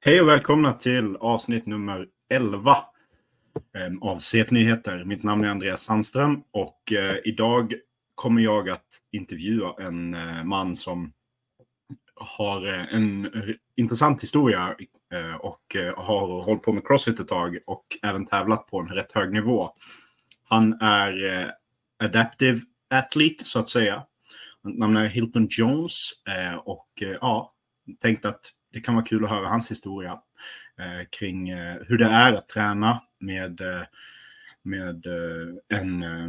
Hej och välkomna till avsnitt nummer 11 ehm, av CF Nyheter. Mitt namn är Andreas Sandström och eh, idag kommer jag att intervjua en eh, man som har eh, en intressant historia och har hållit på med crossfit ett tag och även tävlat på en rätt hög nivå. Han är adaptive athlete så att säga. Namnet är Hilton Jones och ja, tänkte att det kan vara kul att höra hans historia eh, kring eh, hur det är att träna med, eh, med eh, en, eh,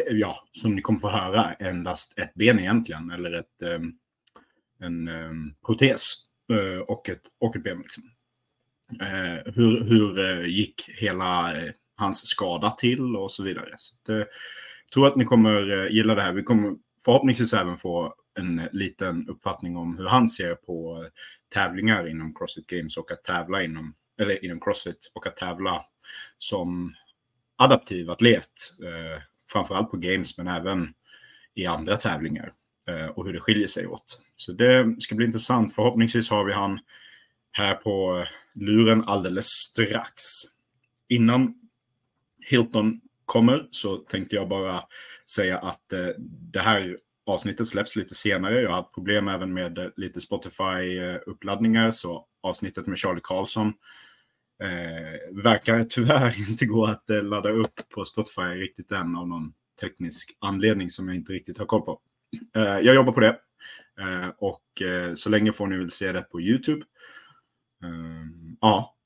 eh, ja, som ni kommer få höra, endast ett ben egentligen, eller ett, eh, en eh, protes och, ett, och ett ben. Liksom. hur hur gick hela hans skada till och så vidare. Så jag tror att ni kommer gilla det här. Vi kommer förhoppningsvis även få en liten uppfattning om hur han ser på tävlingar inom Crossfit Games och att tävla inom, eller inom Crossfit och att tävla som adaptiv atlet. Eh, framförallt på Games men även i andra tävlingar eh, och hur det skiljer sig åt. Så det ska bli intressant. Förhoppningsvis har vi han här på luren alldeles strax. Innan Hilton kommer så tänkte jag bara säga att eh, det här avsnittet släpps lite senare. Jag har haft problem även med eh, lite Spotify-uppladdningar, eh, så avsnittet med Charlie Karlsson eh, verkar tyvärr inte gå att eh, ladda upp på Spotify riktigt än av någon teknisk anledning som jag inte riktigt har koll på. Eh, jag jobbar på det eh, och eh, så länge får ni väl se det på YouTube. Eh, ja,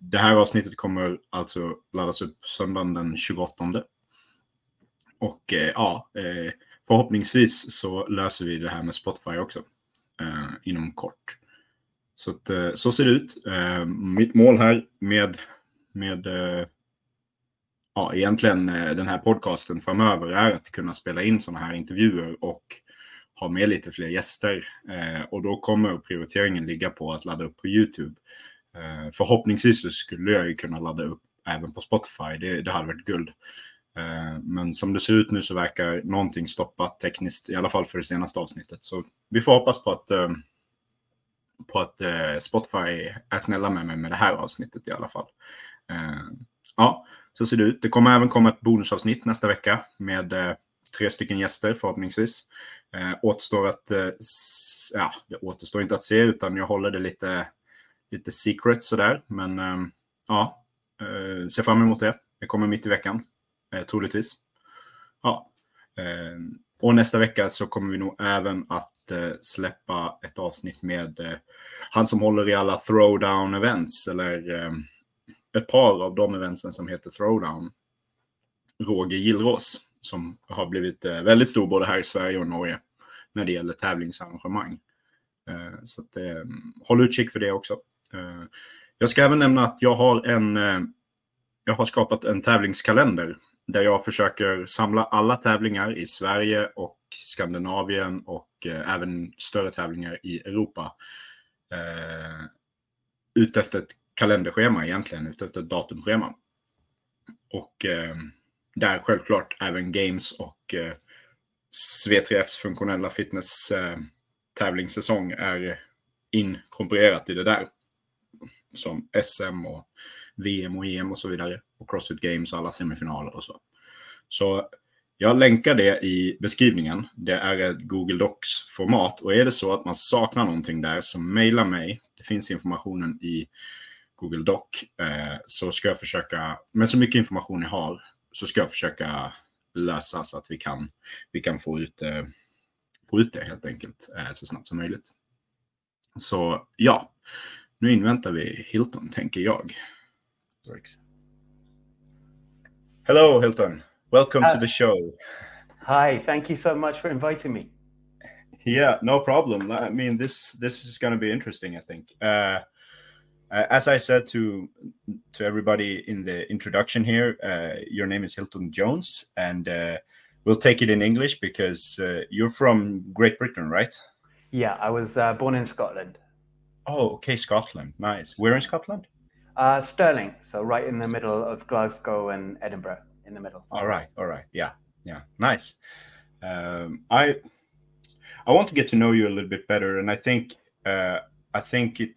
det här avsnittet kommer alltså laddas upp söndagen den 28. Och ja, förhoppningsvis så löser vi det här med Spotify också eh, inom kort. Så, att, eh, så ser det ut. Eh, mitt mål här med, med eh, ja, egentligen eh, den här podcasten framöver är att kunna spela in sådana här intervjuer och ha med lite fler gäster. Eh, och då kommer prioriteringen ligga på att ladda upp på YouTube. Eh, förhoppningsvis så skulle jag ju kunna ladda upp även på Spotify. Det, det hade varit guld. Eh, men som det ser ut nu så verkar någonting stoppat tekniskt, i alla fall för det senaste avsnittet. Så vi får hoppas på att, eh, på att eh, Spotify är snälla med mig med det här avsnittet i alla fall. Ja, så ser det ut. Det kommer även komma ett bonusavsnitt nästa vecka med tre stycken gäster förhoppningsvis. Återstår att, ja, det återstår inte att se utan jag håller det lite, lite secret sådär. Men ja, ser fram emot det. Det kommer mitt i veckan eh, troligtvis. Ja. Eh, och nästa vecka så kommer vi nog även att eh, släppa ett avsnitt med eh, han som håller i alla throwdown events eller eh, ett par av de eventsen som heter throwdown. Roger Gillrås som har blivit eh, väldigt stor både här i Sverige och Norge när det gäller tävlingsarrangemang. Eh, så att, eh, håll utkik för det också. Eh, jag ska även nämna att jag har en eh, jag har skapat en tävlingskalender där jag försöker samla alla tävlingar i Sverige och Skandinavien och eh, även större tävlingar i Europa. Eh, utefter ett kalenderschema egentligen, utefter ett datumschema. Och eh, där självklart även Games och eh, V3Fs funktionella fitness eh, tävlingssäsong är inkorporerat i det där. Som SM och VM och EM och så vidare. Och Crossfit Games och alla semifinaler och så. Så jag länkar det i beskrivningen. Det är ett Google Docs-format. Och är det så att man saknar någonting där så mejla mig. Det finns informationen i Google Doc. Eh, så ska jag försöka, med så mycket information jag har, så ska jag försöka lösa så att vi kan, vi kan få, ut, eh, få ut det helt enkelt eh, så snabbt som möjligt. Så ja, nu inväntar vi Hilton, tänker jag works. Hello, Hilton. Welcome uh, to the show. Hi, thank you so much for inviting me. Yeah, no problem. I mean, this this is going to be interesting. I think. Uh, uh, as I said to to everybody in the introduction here, uh, your name is Hilton Jones, and uh, we'll take it in English because uh, you're from Great Britain, right? Yeah, I was uh, born in Scotland. Oh, okay, Scotland. Nice. Where in Scotland? Uh, Stirling, so right in the middle of Glasgow and Edinburgh, in the middle. All right, all right, yeah, yeah, nice. Um, I I want to get to know you a little bit better, and I think uh, I think it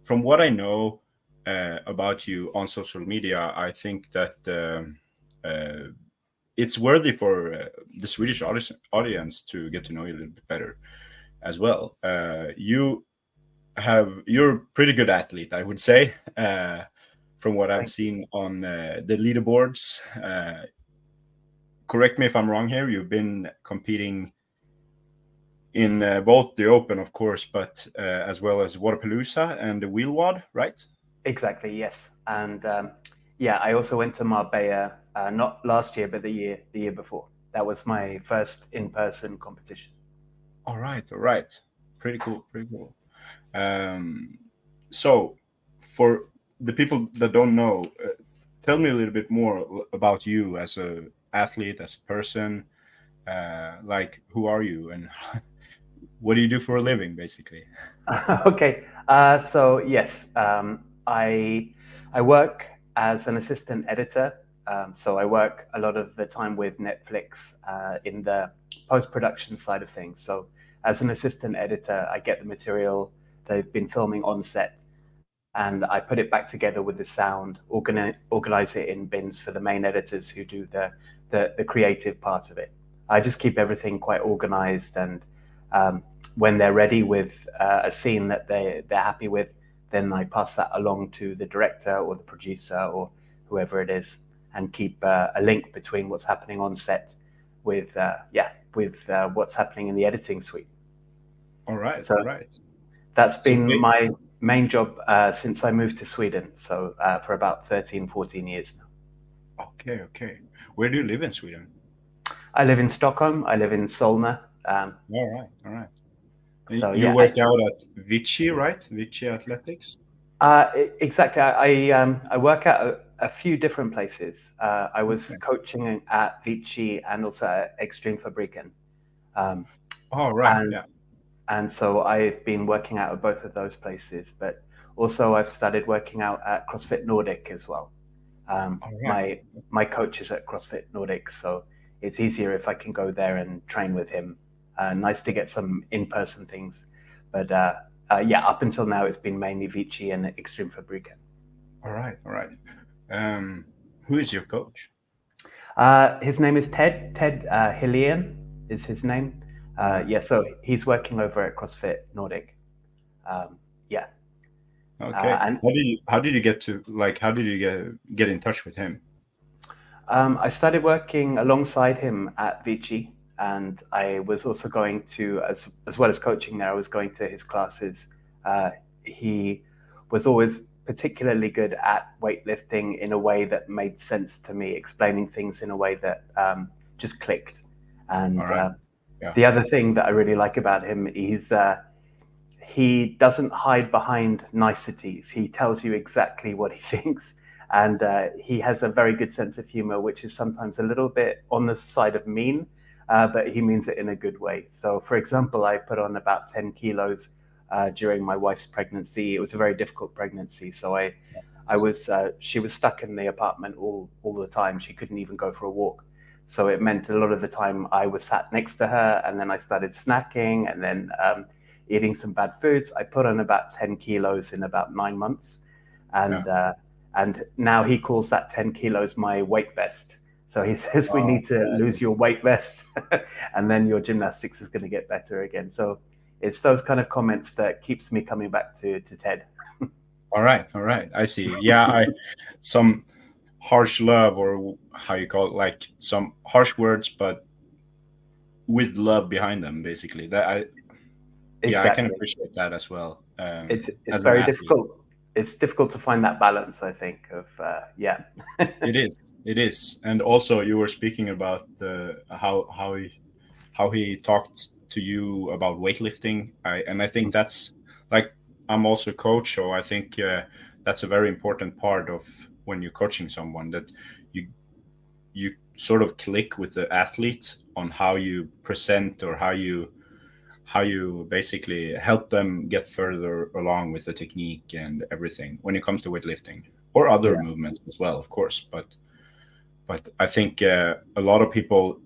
from what I know uh, about you on social media, I think that um, uh, it's worthy for uh, the Swedish audience to get to know you a little bit better as well. Uh, you have you're a pretty good athlete, I would say, uh, from what I've seen on uh, the leaderboards. correct me if I'm wrong here. You've been competing in uh, both the Open, of course, but uh, as well as Wodapalooza and the Wheel WOD, right? Exactly, yes. And um, yeah, I also went to Marbella, uh, not last year, but the year the year before. That was my first in-person competition. All right, all right, pretty cool, pretty cool. Um, so, for the people that don't know, uh, tell me a little bit more about you as a athlete, as a person. Uh, like, who are you, and what do you do for a living, basically? okay, uh, so yes, um, I I work as an assistant editor. Um, so I work a lot of the time with Netflix uh, in the post production side of things. So as an assistant editor, I get the material they've been filming on set, and I put it back together with the sound, organize, organize it in bins for the main editors who do the, the the creative part of it. I just keep everything quite organized and um, when they're ready with uh, a scene that they they're happy with, then I pass that along to the director or the producer or whoever it is, and keep uh, a link between what's happening on set with uh, yeah with uh, what's happening in the editing suite. All right, so all right. That's been so my main job uh, since I moved to Sweden. So uh, for about 13, 14 years now. Okay, okay. Where do you live in Sweden? I live in Stockholm. I live in Solna, um, all right, all right. So, you yeah, work I, out at Vici, right? Vici Athletics. Uh, exactly. I I, um, I work at a, a, few different places. Uh, I was okay. coaching at Vici and also at Extreme Fabriken. Um, oh right, and, yeah. And so I've been working out at both of those places, but also I've started working out at CrossFit Nordic as well. Um, right. My my coach is at CrossFit Nordic, so it's easier if I can go there and train with him uh, nice to get some in-person things, but uh, uh, yeah, up until now it's been mainly Vici and Extreme Fabriken. All right, all right. Um, who is your coach? Uh, his name is Ted. Ted uh, Hillian is his name. Uh, yeah, so he's working over at CrossFit Nordic. Um, yeah. Okay. Uh, and how did you how did you get to like how did you get get in touch with him? Um, I started working alongside him at Vici and I was also going to, as as well as coaching there, I was going to his classes. Uh, he was always particularly good at weightlifting in a way that made sense to me, explaining things in a way that um, just clicked. And right. Yeah. the other thing that I really like about him is uh, he doesn't hide behind niceties. He tells you exactly what he thinks. And uh, he has a very good sense of humor, which is sometimes a little bit on the side of mean uh, but he means it in a good way. So, for example, I put on about 10 kilos uh, during my wife's pregnancy. It was a very difficult pregnancy. So I, I was, uh, she was stuck in the apartment all, all the time. She couldn't even go for a walk. So it meant a lot of the time I was sat next to her and then I started snacking and then um, eating some bad foods. I put on about 10 kilos in about nine months. And, yeah. Uh, and now he calls that 10 kilos my weight vest so he says we oh, need to lose your weight vest, and then your gymnastics is going to get better again. So it's those kind of comments that keeps me coming back to to Ted. all right, all right, I see. Yeah, I some harsh love or how you call it, like some harsh words, but with love behind them, basically. That I exactly. yeah, I can appreciate that as well. Um, it's it's very difficult. It's difficult to find that balance. I think of uh, yeah. it is it is, and also you were speaking about the how how he how he talked to you about weightlifting, I, and I think that's like I'm also a coach, so I think uh, that's a very important part of when you're coaching someone that you you sort of click with the athlete on how you present or how you how you basically help them get further along with the technique and everything when it comes to weightlifting or other yeah. movements as well of course but but I think uh, a lot of people,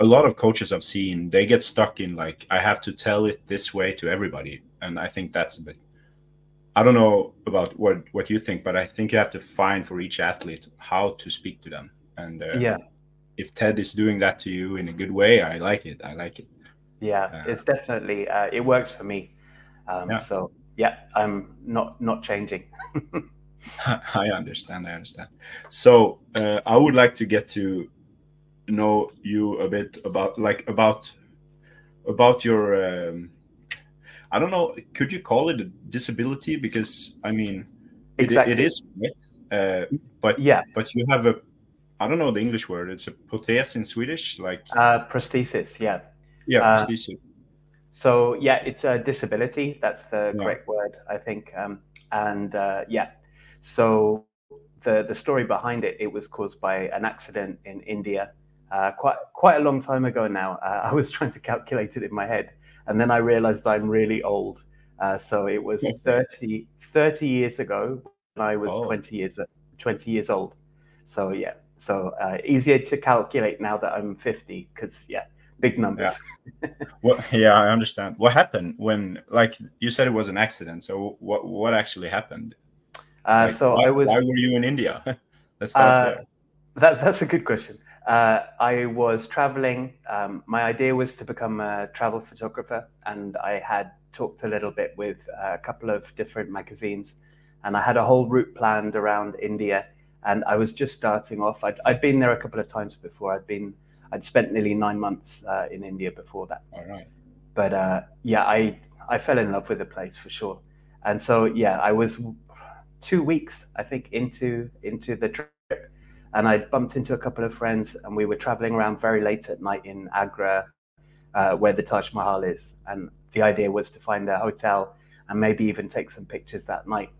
a lot of coaches I've seen, they get stuck in like I have to tell it this way to everybody, and I think that's a bit. I don't know about what what you think, but I think you have to find for each athlete how to speak to them. And uh, yeah, if Ted is doing that to you in a good way, I like it. I like it. Yeah, Uh, it's definitely uh, it works for me. Um, Yeah. So yeah, I'm not not changing. I understand. I understand. So uh, I would like to get to know you a bit about like about about your. Um, I don't know. Could you call it a disability? Because I mean, it, it is. Uh, but Yeah, but you have a. I don't know the English word. It's a protes in Swedish, like uh, prosthesis. Yeah. yeah, uh, prosthesis. So yeah, it's a disability. That's the Yeah. correct word, I think. Um, and uh, yeah, so the the story behind it, it was caused by an accident in India, uh, quite quite a long time ago now. Uh, I was trying to calculate it in my head, and then I realized I'm really old. Uh, so it was 30, 30 years ago when I was Oh. 20 years 20 years old. So yeah, so uh, easier to calculate now that I'm 50 because yeah, big numbers. What? Yeah, I understand. What happened when, like, you said it was an accident. So what? What actually happened? Uh, Like, so why, I was. Why were you in India? Let's start Uh, there. That, that's a good question. Uh, I was traveling. Um, my idea was to become a travel photographer, and I had talked a little bit with a couple of different magazines, and I had a whole route planned around India. And I was just starting off. I'd, I'd been there a couple of times before. I'd been, I'd spent nearly nine months uh, in India before that All right. but uh, yeah, I I fell in love with the place for sure. And so yeah, I was two weeks I think into into the trip, and I bumped into a couple of friends, and we were traveling around very late at night in Agra, uh, where the Taj Mahal is. And the idea was to find a hotel and maybe even take some pictures that night.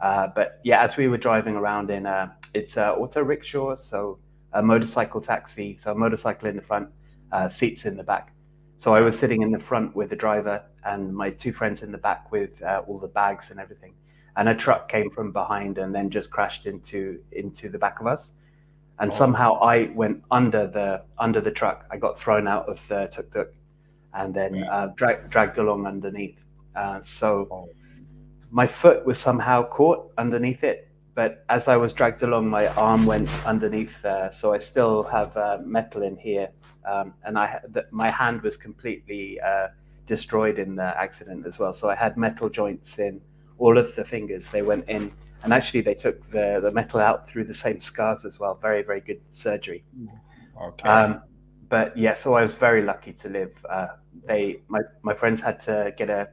Uh, but yeah, as we were driving around in a, it's a auto rickshaw, so a motorcycle taxi, so a motorcycle in the front, uh, seats in the back. So I was sitting in the front with the driver and my two friends in the back with uh, all the bags and everything. And a truck came from behind and then just crashed into into the back of us. And Oh. somehow I went under the under the truck. I got thrown out of the tuk tuk, and then Yeah. uh, dragged dragged along underneath. Uh, so Oh. my foot was somehow caught underneath it. But as I was dragged along, my arm went underneath there. So I still have uh, metal in here, um, and I my hand was completely uh, destroyed in the accident as well. So I had metal joints in all of the fingers. They went in, and actually they took the the metal out through the same scars as well. Very very good surgery. Okay. Um, but yeah, so I was very lucky to live. Uh, they, my, my friends had to get a,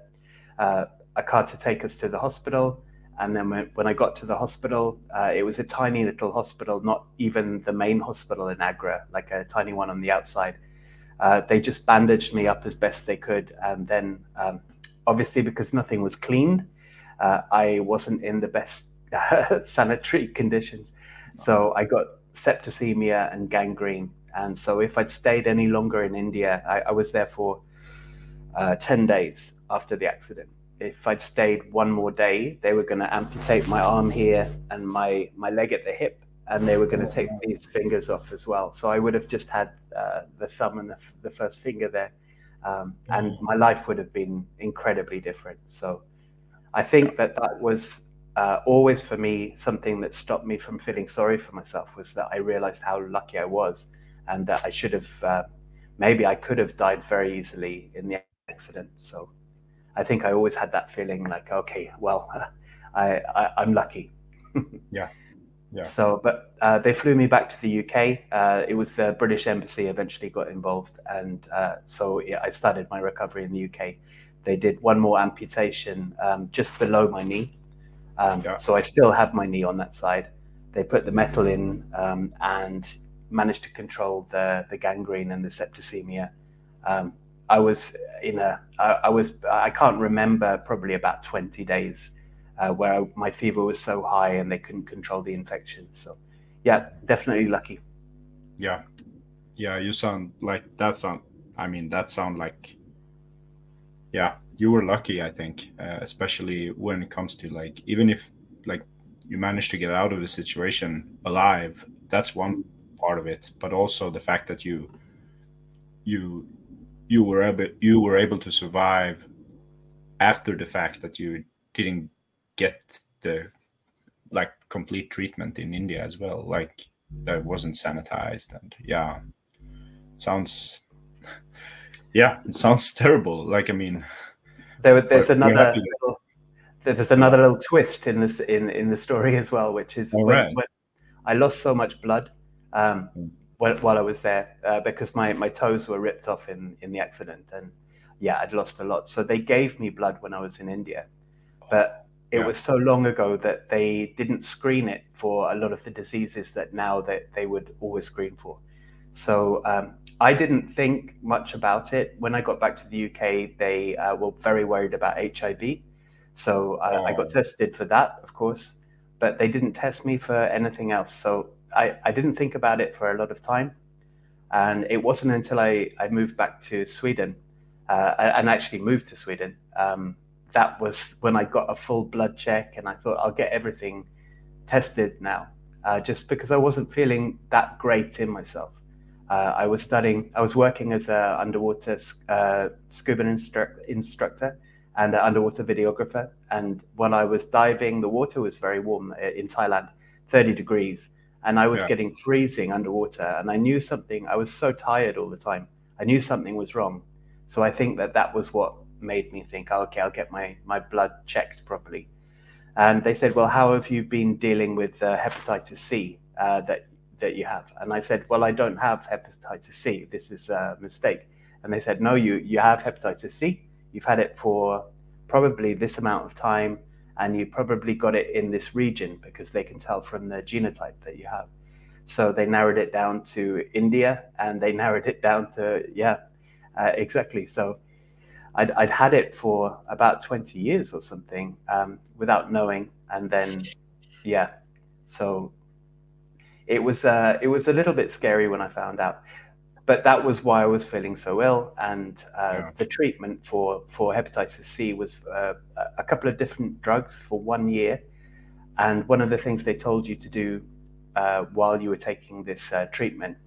uh, a car to take us to the hospital. And then when, when I got to the hospital, uh, it was a tiny little hospital, not even the main hospital in Agra, like a tiny one on the outside. Uh, they just bandaged me up as best they could. And then, um, obviously, because nothing was cleaned, uh, I wasn't in the best sanitary conditions. So I got septicemia and gangrene. And so if I'd stayed any longer in India, I, I was there for uh, 10 days after the accident. If I'd stayed one more day, they were going to amputate my arm here and my, my leg at the hip, and they were going to take these fingers off as well. So I would have just had uh, the thumb and the, f- the first finger there. Um, and my life would have been incredibly different. So I think that that was uh, always for me something that stopped me from feeling sorry for myself was that I realized how lucky I was and that I should have uh, maybe I could have died very easily in the accident. So I think I always had that feeling like, okay, well, I, I I'm lucky. Yeah. Yeah. So, but uh, they flew me back to the UK. Uh, it was the British Embassy eventually got involved, and uh, so yeah, I started my recovery in the UK. They did one more amputation um, just below my knee, um, Yeah. so I still have my knee on that side. They put the metal in um, and managed to control the the gangrene and the septicemia. Um, I was in a I, I was I can't remember probably about 20 days uh, where I, my fever was so high and they couldn't control the infection. So, yeah, definitely lucky. Yeah, yeah. You sound like that. Sound. I mean, that sound like. Yeah, you were lucky. I think, uh, especially when it comes to like, even if like you managed to get out of the situation alive, that's one part of it. But also the fact that you, you, you were able you were able to survive after the fact that you didn't get the like complete treatment in India as well. Like that wasn't sanitized and yeah, sounds yeah, it sounds terrible. Like I mean, there, there's another little, there's another little twist in this in in the story as well, which is when, right. when I lost so much blood. Um, mm while, while I was there uh, because my, my toes were ripped off in, in the accident. And yeah, I'd lost a lot. So they gave me blood when I was in India. But it yeah. was so long ago that they didn't screen it for a lot of the diseases that now that they would always screen for. So um, I didn't think much about it. When I got back to the UK, they uh, were very worried about HIV. So uh, oh. I got oh. tested for that, of course, but they didn't test me for anything else. So I, I didn't think about it for a lot of time. And it wasn't until I, I moved back to Sweden uh, and actually moved to Sweden. Um, that was when I got a full blood check and I thought I'll get everything tested now, uh, just because I wasn't feeling that great in myself. Uh, I was studying, I was working as an underwater uh, scuba instru- instructor and an underwater videographer. And when I was diving, the water was very warm uh, in Thailand, 30 degrees and I was yeah. getting freezing underwater. And I knew something, I was so tired all the time. I knew something was wrong. So I think that that was what made me think, oh, okay, I'll get my, my blood checked properly. And they said, well, how have you been dealing with uh, hepatitis C uh, that, that you have? And I said, well, I don't have hepatitis C. This is a mistake. And they said, no, you, you have hepatitis C. You've had it for probably this amount of time and you probably got it in this region because they can tell from the genotype that you have. So they narrowed it down to India, and they narrowed it down to yeah, uh, exactly. So I'd, I'd had it for about 20 years or something um, without knowing, and then yeah, so it was uh, it was a little bit scary when I found out but that was why I was feeling so ill. And uh, yeah. the treatment for, for hepatitis C was uh, a couple of different drugs for one year. And one of the things they told you to do uh, while you were taking this uh, treatment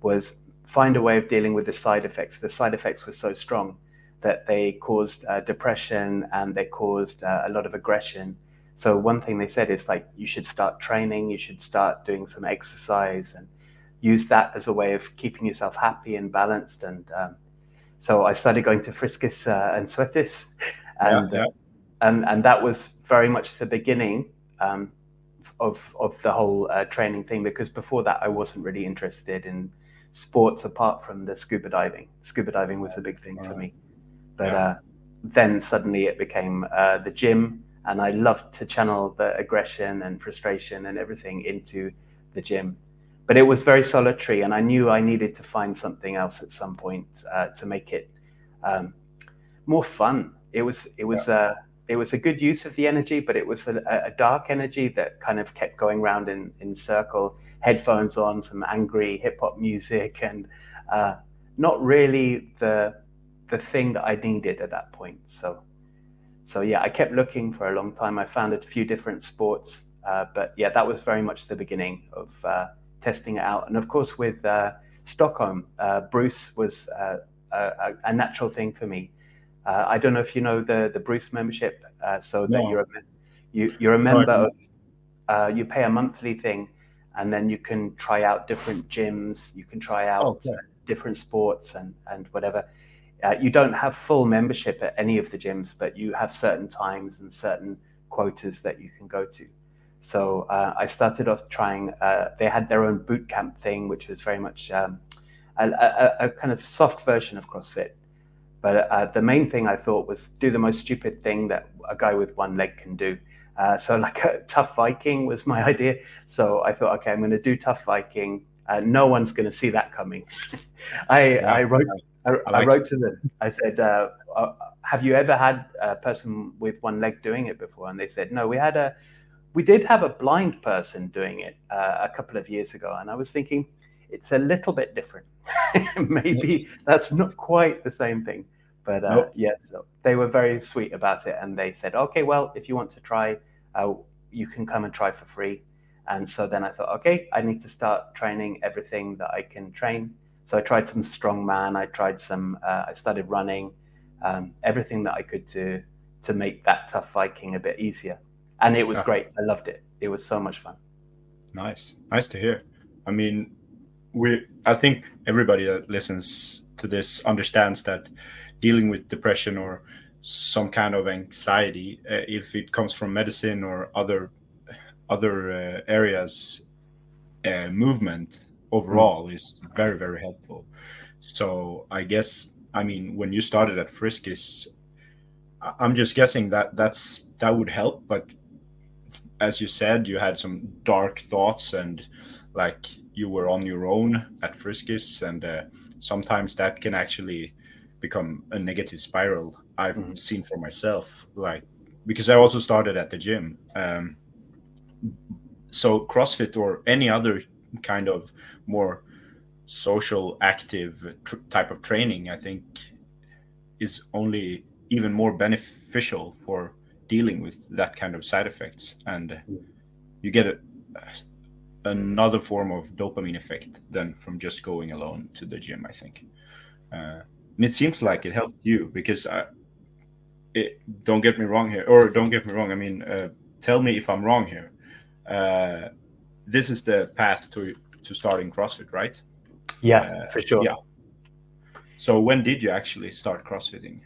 was find a way of dealing with the side effects. The side effects were so strong that they caused uh, depression and they caused uh, a lot of aggression. So one thing they said is like you should start training, you should start doing some exercise and use that as a way of keeping yourself happy and balanced. And um, so I started going to Friskis uh, and Svettis, and, yeah, yeah. and and that was very much the beginning um, of of the whole uh, training thing. Because before that, I wasn't really interested in sports apart from the scuba diving. Scuba diving was a big thing for me, but yeah. uh, then suddenly it became uh, the gym, and I loved to channel the aggression and frustration and everything into the gym but it was very solitary, and I knew I needed to find something else at some point uh, to make it um, more fun. It was it was yeah. uh, it was a good use of the energy, but it was a, a, dark energy that kind of kept going around in in circle. Headphones on, some angry hip hop music, and uh, not really the the thing that I needed at that point. So so yeah, I kept looking for a long time. I found a few different sports, uh, but yeah, that was very much the beginning of uh, testing it out. And of course, with uh, Stockholm, uh, Bruce was uh, a, a, natural thing for me. Uh, I don't know if you know the the Bruce membership, uh, so that you're a you, you're a member of. Uh, you pay a monthly thing, and then you can try out different gyms. You can try out okay. different sports and and whatever. You don't have full membership at any of the gyms, but you have certain times and certain quotas that you can go to. So uh, I started off trying. Uh, they had their own boot camp thing, which was very much um, a, a, a, kind of soft version of CrossFit. But uh, the main thing I thought was do the most stupid thing that a guy with one leg can do. Uh, so like a tough Viking was my idea. So I thought, okay, I'm going to do tough Viking. Uh, no one's going to see that coming. I, yeah, I wrote. I, I, I wrote to them. I said, uh, "Have you ever had a person with one leg doing it before?" And they said, "No, we had a." we did have a blind person doing it uh, a couple of years ago, and I was thinking it's a little bit different. Maybe that's not quite the same thing, but uh, nope. yes, yeah, so they were very sweet about it, and they said, "Okay, well, if you want to try, uh, you can come and try for free." And so then I thought, okay, I need to start training everything that I can train. So I tried some strongman, I tried some, uh, I started running, um, everything that I could to to make that tough Viking a bit easier. and it was yeah. great. I loved it. It was so much fun. Nice, nice to hear. I mean, we I think everybody that listens to this understands that dealing with depression or some kind of anxiety, uh, if it comes from medicine or other other uh, areas, uh, movement overall is very very helpful. So I guess I mean when you started at Friskis, I'm just guessing that that's that would help, but as you said, you had some dark thoughts and like you were on your own at Friskis, and uh, sometimes that can actually become a negative spiral. I've mm-hmm. seen for myself, like because I also started at the gym. Um, so CrossFit or any other kind of more social, active tr- type of training, I think, is only even more beneficial for dealing with that kind of side effects, and mm. you get a, another form of dopamine effect than from just going alone to the gym. I think, uh, and it seems like it helped you because I, it, don't get me wrong here, or don't get me wrong. I mean, uh, tell me if I'm wrong here. Uh, this is the path to to starting CrossFit, right? Yeah, uh, for sure. Yeah. So when did you actually start CrossFitting?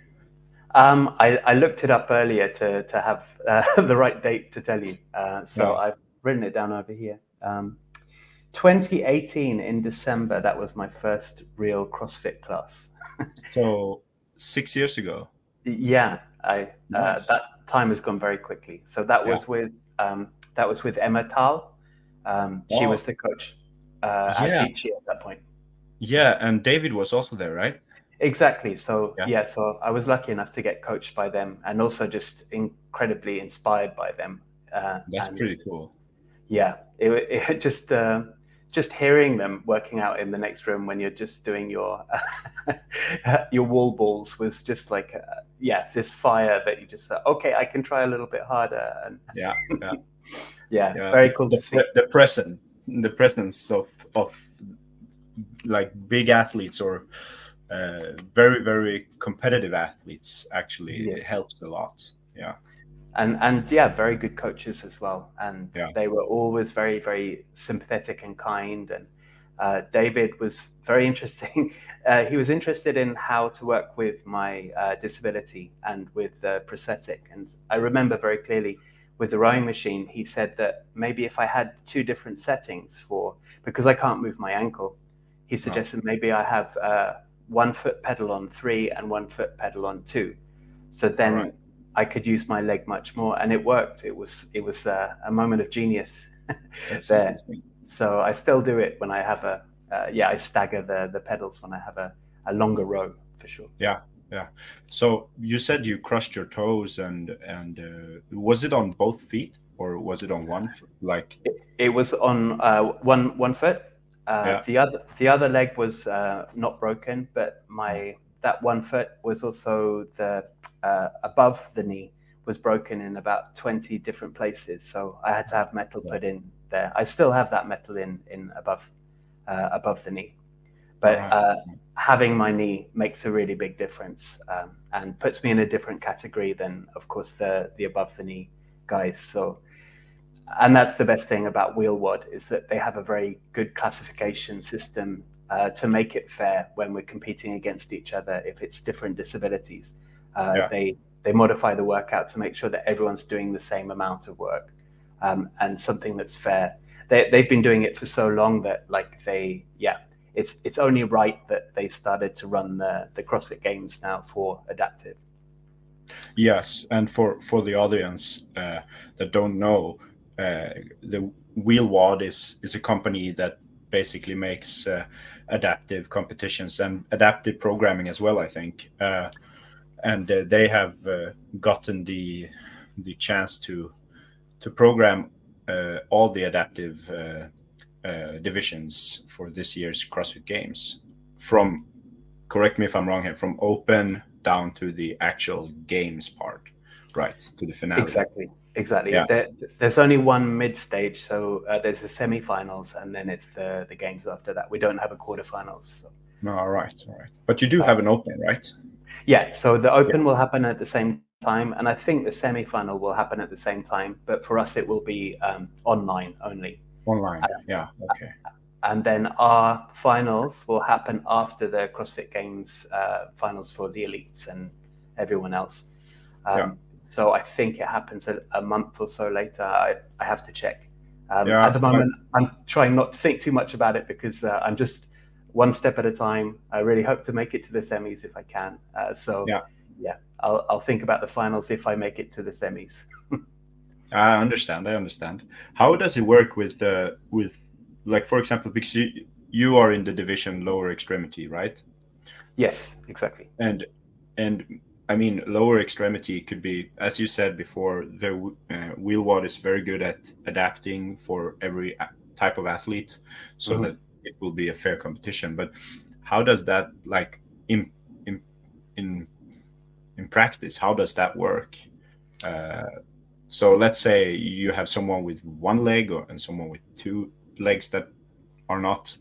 Um, I, I, looked it up earlier to to have uh, the right date to tell you. Uh, so. I've written it down over here. Um, 2018 in December, that was my first real CrossFit class. so six years ago. Yeah, I uh, nice. that time has gone very quickly. So that was yeah. with um, that was with Emma Tal. Um, she oh. was the coach uh, yeah. at Vici at that point. Yeah, and David was also there, right? Exactly. So yeah. yeah. so I was lucky enough to get coached by them, and also just incredibly inspired by them. Uh, That's and, pretty cool. Yeah, it, it just uh, just hearing them working out in the next room when you're just doing your your wall balls was just like uh, yeah this fire that you just said, okay I can try a little bit harder and yeah yeah, yeah, yeah. very cool the, the present the presence of of like big athletes or uh, very very competitive athletes actually yeah. it helps a lot yeah and and yeah very good coaches as well and yeah. they were always very very sympathetic and kind and uh, david was very interesting uh, he was interested in how to work with my uh, disability and with the prosthetic and i remember very clearly with the rowing machine he said that maybe if i had two different settings for because i can't move my ankle he suggested maybe i have uh, one foot pedal on three and one foot pedal on two so then right. I could use my leg much more, and it worked. It was it was uh, a moment of genius there. So I still do it when I have a uh, yeah. I stagger the the pedals when I have a, a longer row for sure. Yeah, yeah. So you said you crushed your toes, and and uh, was it on both feet or was it on one? Foot? Like it, it was on uh, one one foot. Uh, yeah. The other the other leg was uh, not broken, but my that one foot was also the uh, above the knee was broken in about 20 different places. So I had to have metal put in there. I still have that metal in in above uh, above the knee, but uh, having my knee makes a really big difference um, and puts me in a different category than, of course, the the above the knee guys. So. And that's the best thing about WheelWOD is that they have a very good classification system uh, to make it fair when we're competing against each other if it's different disabilities. Uh, yeah. They they modify the workout to make sure that everyone's doing the same amount of work um, and something that's fair. They they've been doing it for so long that like they yeah it's it's only right that they started to run the the CrossFit Games now for adaptive. Yes, and for for the audience uh, that don't know, uh, the WheelWOD is is a company that basically makes uh, adaptive competitions and adaptive programming as well. I think, uh, and uh, they have uh, gotten the the chance to to program all the adaptive uh, divisions for this year's CrossFit Games. From correct me if I'm wrong here. From open down to the actual games part, right to the finale. Exactly. Exactly. Yeah. There, there's only one mid stage, so uh, there's the semi-finals, and then it's the the games after that. We don't have a quarterfinals. So. No, all right, all right. But you do have an open, right? Yeah. So the open yeah. will happen at the same time, and I think the semi-final will happen at the same time. But for us, it will be um, online only. Online, uh, yeah, okay. And then our finals will happen after the CrossFit Games uh, finals for the elites and everyone else. Um, yeah. So I think it happens a, a, month or so later. I, I have to check. Um, yeah, at the moment, I'm trying not to think too much about it because uh, I'm just one step at a time. I really hope to make it to the semis if I can. Uh, so yeah, yeah, I'll, I'll think about the finals if I make it to the semis. I understand. I understand. How does it work with uh, with like for example because you, you are in the division lower extremity, right? Yes, exactly. And and I mean, lower extremity could be, as you said before, the uh, WheelWOD is very good at adapting for every type of athlete, so mm-hmm. that it will be a fair competition. But how does that, like, in in in in practice, how does that work? Uh, so let's say you have someone with one leg or, and someone with two legs that are not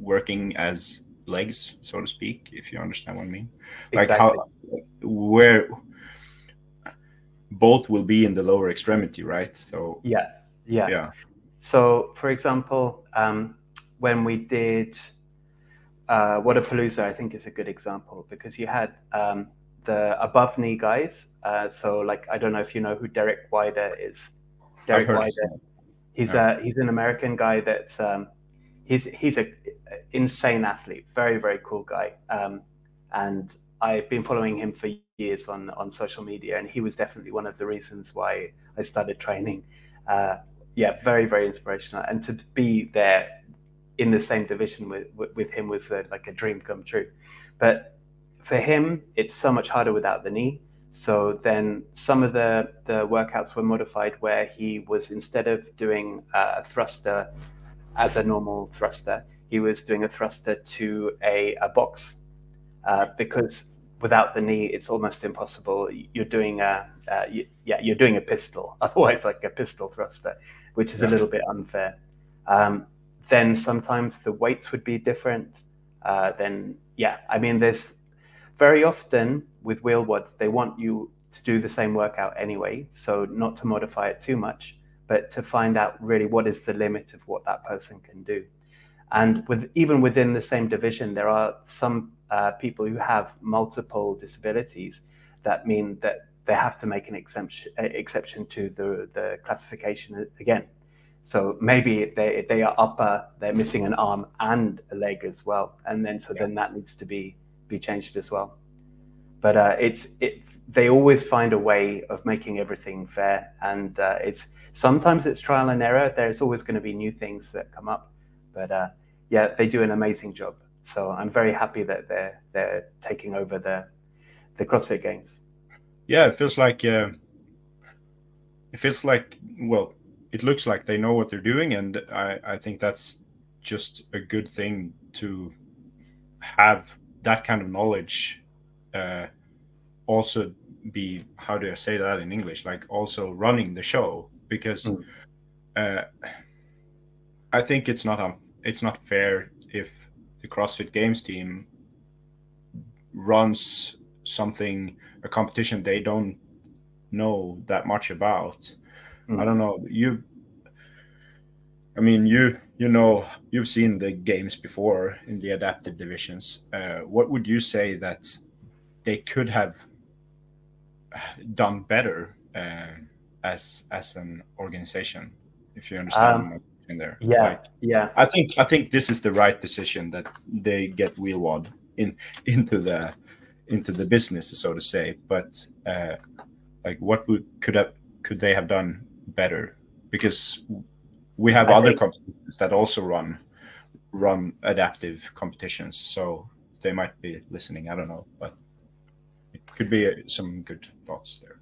working as legs, so to speak, if you understand what I mean. Like how where both will be in the lower extremity, right? So yeah, yeah, yeah. So for example, um, when we did uh, Wodapalooza, I think is a good example because you had um, the above knee guys. Uh, so like I don't know if you know who Derek Weida is. Derek Weida. He's a he's an American guy that's um, he's he's a insane athlete, very very cool guy, um, and I've been following him for years on on social media, and he was definitely one of the reasons why I started training. Uh, yeah, very very inspirational, and to be there in the same division with with him was a, like a dream come true. But for him, it's so much harder without the knee. So then some of the, the workouts were modified where he was instead of doing a thruster as a normal thruster, he was doing a thruster to a, a box uh, because without the knee, it's almost impossible. You're doing a, uh, you, yeah, you're doing a pistol, otherwise like a pistol thruster, which is yeah. a little bit unfair. Um, then sometimes the weights would be different. Uh, then yeah, I mean, there's very often with WheelWOD, they want you to do the same workout anyway, so not to modify it too much but to find out really what is the limit of what that person can do. And with even within the same division, there are some uh, people who have multiple disabilities that mean that they have to make an exemption, exception to the, the classification again. So maybe they, they are upper, they're missing an arm and a leg as well. And then so yeah. then that needs to be be changed as well. But uh, it's it, they always find a way of making everything fair. And uh, it's sometimes it's trial and error. There's always going to be new things that come up. But uh, yeah, they do an amazing job. So I'm very happy that they're they're taking over the the CrossFit Games. Yeah, it feels like uh, it feels like well, it looks like they know what they're doing, and I I think that's just a good thing to have that kind of knowledge. Uh, also be how do I say that in English? Like also running the show because mm. uh, I think it's not um, it's not fair if the CrossFit Games team runs something a competition they don't know that much about. Mm. I don't know you. I mean, you you know you've seen the games before in the adapted divisions. Uh, what would you say that they could have done better uh, as as an organization if you understand um, in there? yeah like, yeah. I think i think this is the right decision that they get WheelWOD in into the into the business so to say. But uh, like what would could have could they have done better? Because we have I other think... competitions that also run run adaptive competitions so they might be listening i don't know but it could be some good thoughts there.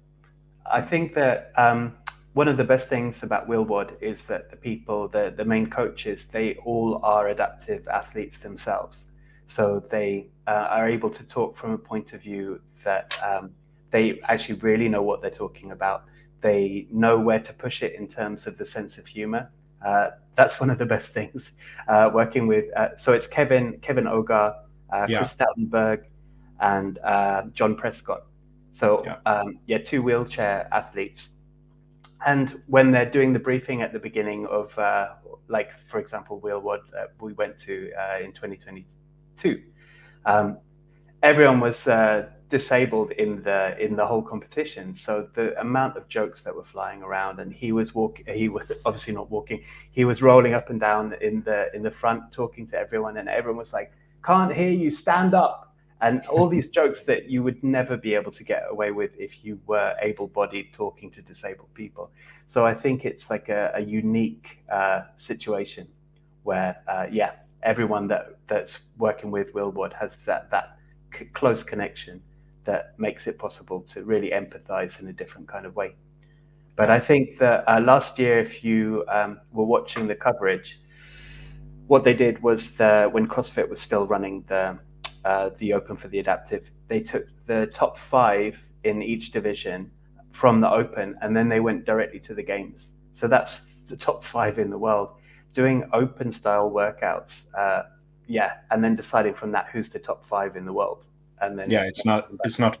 I think that um, one of the best things about WheelWOD is that the people, the, the main coaches, they all are adaptive athletes themselves. So they uh, are able to talk from a point of view that um, they actually really know what they're talking about. They know where to push it in terms of the sense of humor. Uh, that's one of the best things uh, working with. Uh, so it's Kevin, Kevin Ogar, uh, yeah. Chris Stoutenburg, and uh, John Prescott. So yeah, um, yeah two wheelchair athletes. And when they're doing the briefing at the beginning of, uh, like for example, WheelWOD uh, we went to uh, in 2022, um, everyone was uh, disabled in the in the whole competition. So the amount of jokes that were flying around, and he was walking. He was obviously not walking. He was rolling up and down in the in the front, talking to everyone, and everyone was like, "Can't hear you. Stand up." And all these jokes that you would never be able to get away with if you were able-bodied talking to disabled people. So I think it's like a, a unique uh, situation where, uh, yeah, everyone that that's working with WheelWOD has that that c- close connection that makes it possible to really empathize in a different kind of way. But I think that uh, last year, if you um, were watching the coverage, what they did was the, when CrossFit was still running the uh, the Open for the Adaptive, they took the top five in each division from the Open, and then they went directly to the Games. So that's the top five in the world doing Open style workouts. Uh, yeah, and then deciding from that who's the top five in the world and then yeah it's not it's not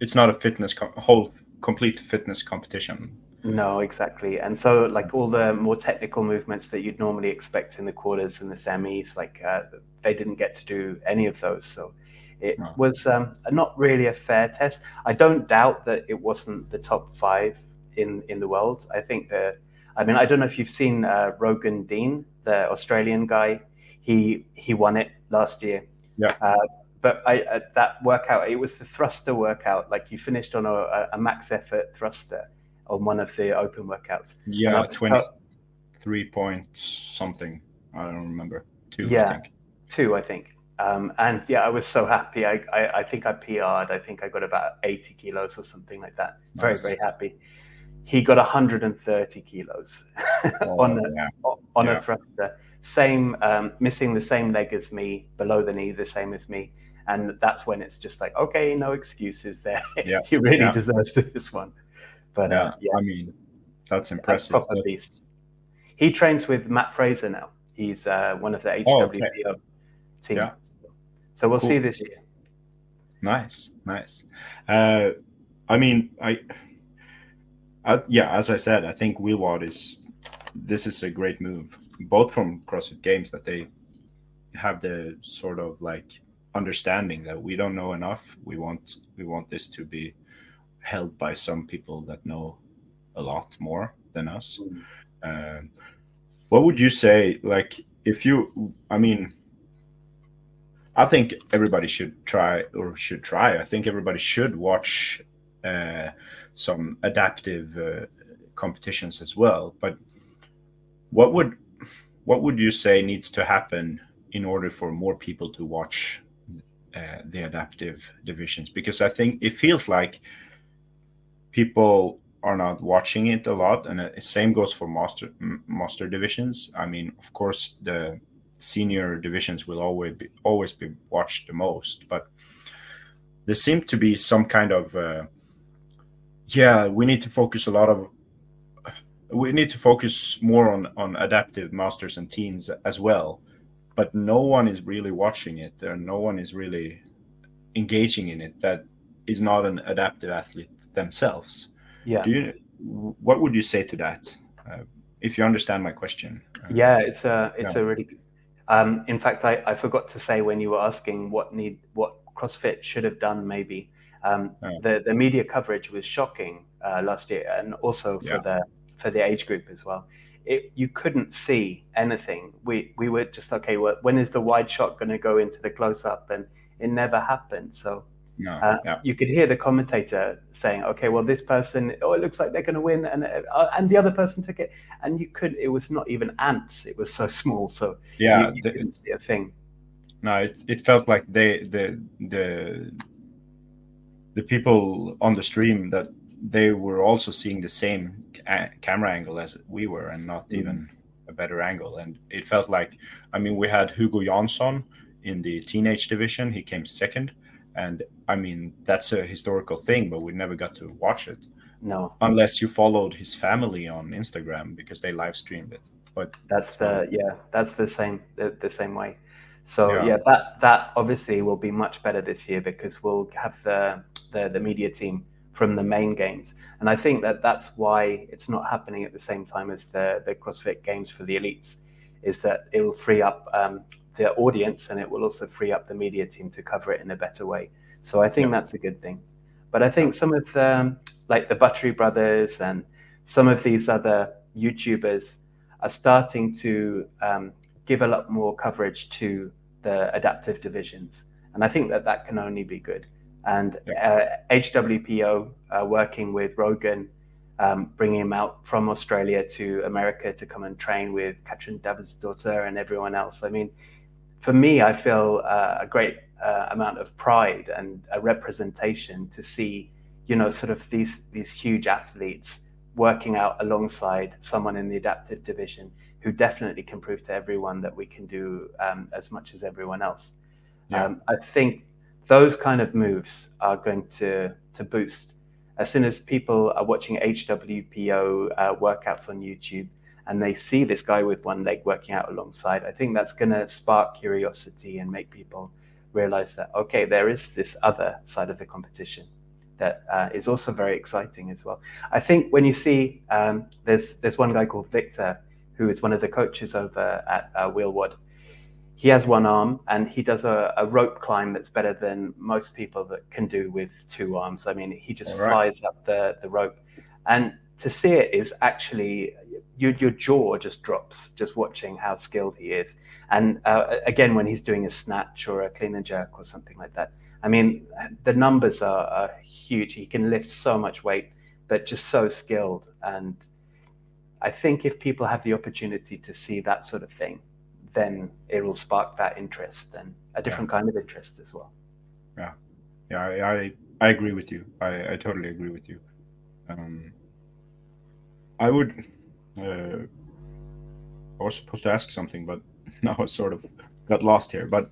it's not a fitness com- whole complete fitness competition. No exactly. And so like all the more technical movements that you'd normally expect in the quarters and the semis like uh, they didn't get to do any of those. So it no. was um, not really a fair test. I don't doubt that it wasn't the top five in in the world. I think that i mean i don't know if you've seen uh, rogan dean the australian guy. He he won it last year. Yeah. Uh, but I, uh, that workout, it was the thruster workout. Like you finished on a, a max effort thruster on one of the open workouts. Yeah, twenty-three point something. I don't remember. Two. Yeah, I think. two. I think. Um, and yeah, I was so happy. I, I, I think I PR'd. I think I got about eighty kilos or something like that. Very nice. very happy. He got 130 kilos oh, on a, yeah. on yeah. a thruster. Same, um, missing the same leg as me, below the knee, the same as me and that's when it's just like okay no excuses there yeah. he really yeah. deserves this one but yeah, uh, yeah. i mean that's impressive that's that's... he trains with mat fraser now he's uh, one of the hwpo oh, okay. team yeah. so we'll cool. see this year nice nice uh, i mean I, I yeah as i said i think WheelWOD is this is a great move both from crossfit games that they have the sort of like understanding that we don't know enough. We want we want this to be held by some people that know a lot more than us. Mm. what would you say? Like, if you, I mean, I think everybody should try or should try. I think everybody should watch uh, some adaptive uh, competitions as well. But what would what would you say needs to happen in order for more people to watch uh, the adaptive divisions because I think it feels like people are not watching it a lot, and the same goes for master master divisions. I mean, of course, the senior divisions will always be always be watched the most, but there seemed to be some kind of uh, yeah, we need to focus a lot of we need to focus more on on adaptive masters and teens as well but no one is really watching it or no one is really engaging in it that is not an adaptive athlete themselves. Yeah. You, what would you say to that uh, if you understand my question? Uh, yeah it's a it's yeah. a really um, in fact I, I forgot to say when you were asking what need what crossfit should have done maybe. Um, the the media coverage was shocking uh, last year and also for yeah. the for the age group as well it, you couldn't see anything. We we were just okay. Well, when is the wide shot going to go into the close up? And it never happened. So no, uh, yeah. you could hear the commentator saying, "Okay, well, this person, oh, it looks like they're going to win," and uh, and the other person took it, and you could. It was not even ants. It was so small, so yeah, you, you the, couldn't see a thing. No, it it felt like they the the the people on the stream that they were also seeing the same camera angle as we were, and not mm. even a better angle. And it felt like, I mean, we had Hugo Jansson in the teenage division. He came second, and I mean that's a historical thing, but we never got to watch it. No, unless you followed his family on Instagram because they live streamed it. But that's the yeah, that's the same the, the same way. So yeah. yeah. that that obviously will be much better this year because we'll have the the, the media team from the main games. And I think that that's why it's not happening at the same time as the, the CrossFit Games for the elites, is that it will free up um, the audience and it will also free up the media team to cover it in a better way. So I think yeah. that's a good thing. But I think some of the, like the Buttery brothers and some of these other YouTubers are starting to um, give a lot more coverage to the adaptive divisions. And I think that that can only be good. And uh, HWPO uh, working with Rogan, um, bringing him out from Australia to America to come and train with Katrin Davidsdottir and everyone else. I mean, for me, I feel uh, a great uh, amount of pride and a representation to see, you know, sort of these these huge athletes working out alongside someone in the adaptive division who definitely can prove to everyone that we can do um, as much as everyone else. Yeah. Um, I think those kind of moves are going to to boost as soon as people are watching HWPO uh, workouts on YouTube and they see this guy with one leg working out alongside. I think that's going to spark curiosity and make people realize that okay, there is this other side of the competition that uh, is also very exciting as well. I think when you see um, there's there's one guy called Victor who is one of the coaches over at uh. He has one arm and he does a, a, rope climb that's better than most people that can do with two arms. I mean, he just right. flies up the, the rope. And to see it is actually your, your jaw just drops just watching how skilled he is. And uh, again, when he's doing a snatch or a clean and jerk or something like that, I mean, the numbers are, are huge. He can lift so much weight, but just so skilled. And I think if people have the opportunity to see that sort of thing, then it will spark that interest and a different yeah. kind of interest as well. Yeah, yeah, I I, I agree with you. I, I totally agree with you. Um, I would. Uh, I was supposed to ask something, but now I sort of got lost here. But